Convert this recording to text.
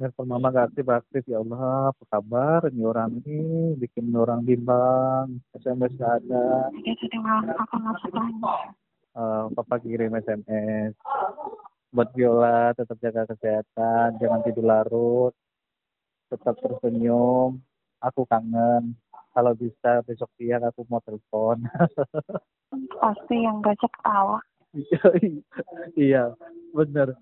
Nelfon mama gak aktif-aktif, ya Allah, apa kabar ini orang ini, bikin orang bimbang, SMS gak ada. Uh, papa kirim SMS. Buat Biola, tetap jaga kesehatan, jangan tidur larut, tetap tersenyum, aku kangen. Kalau bisa besok siang aku mau telepon. Pasti yang gajak tawa. Iya, iya, bener.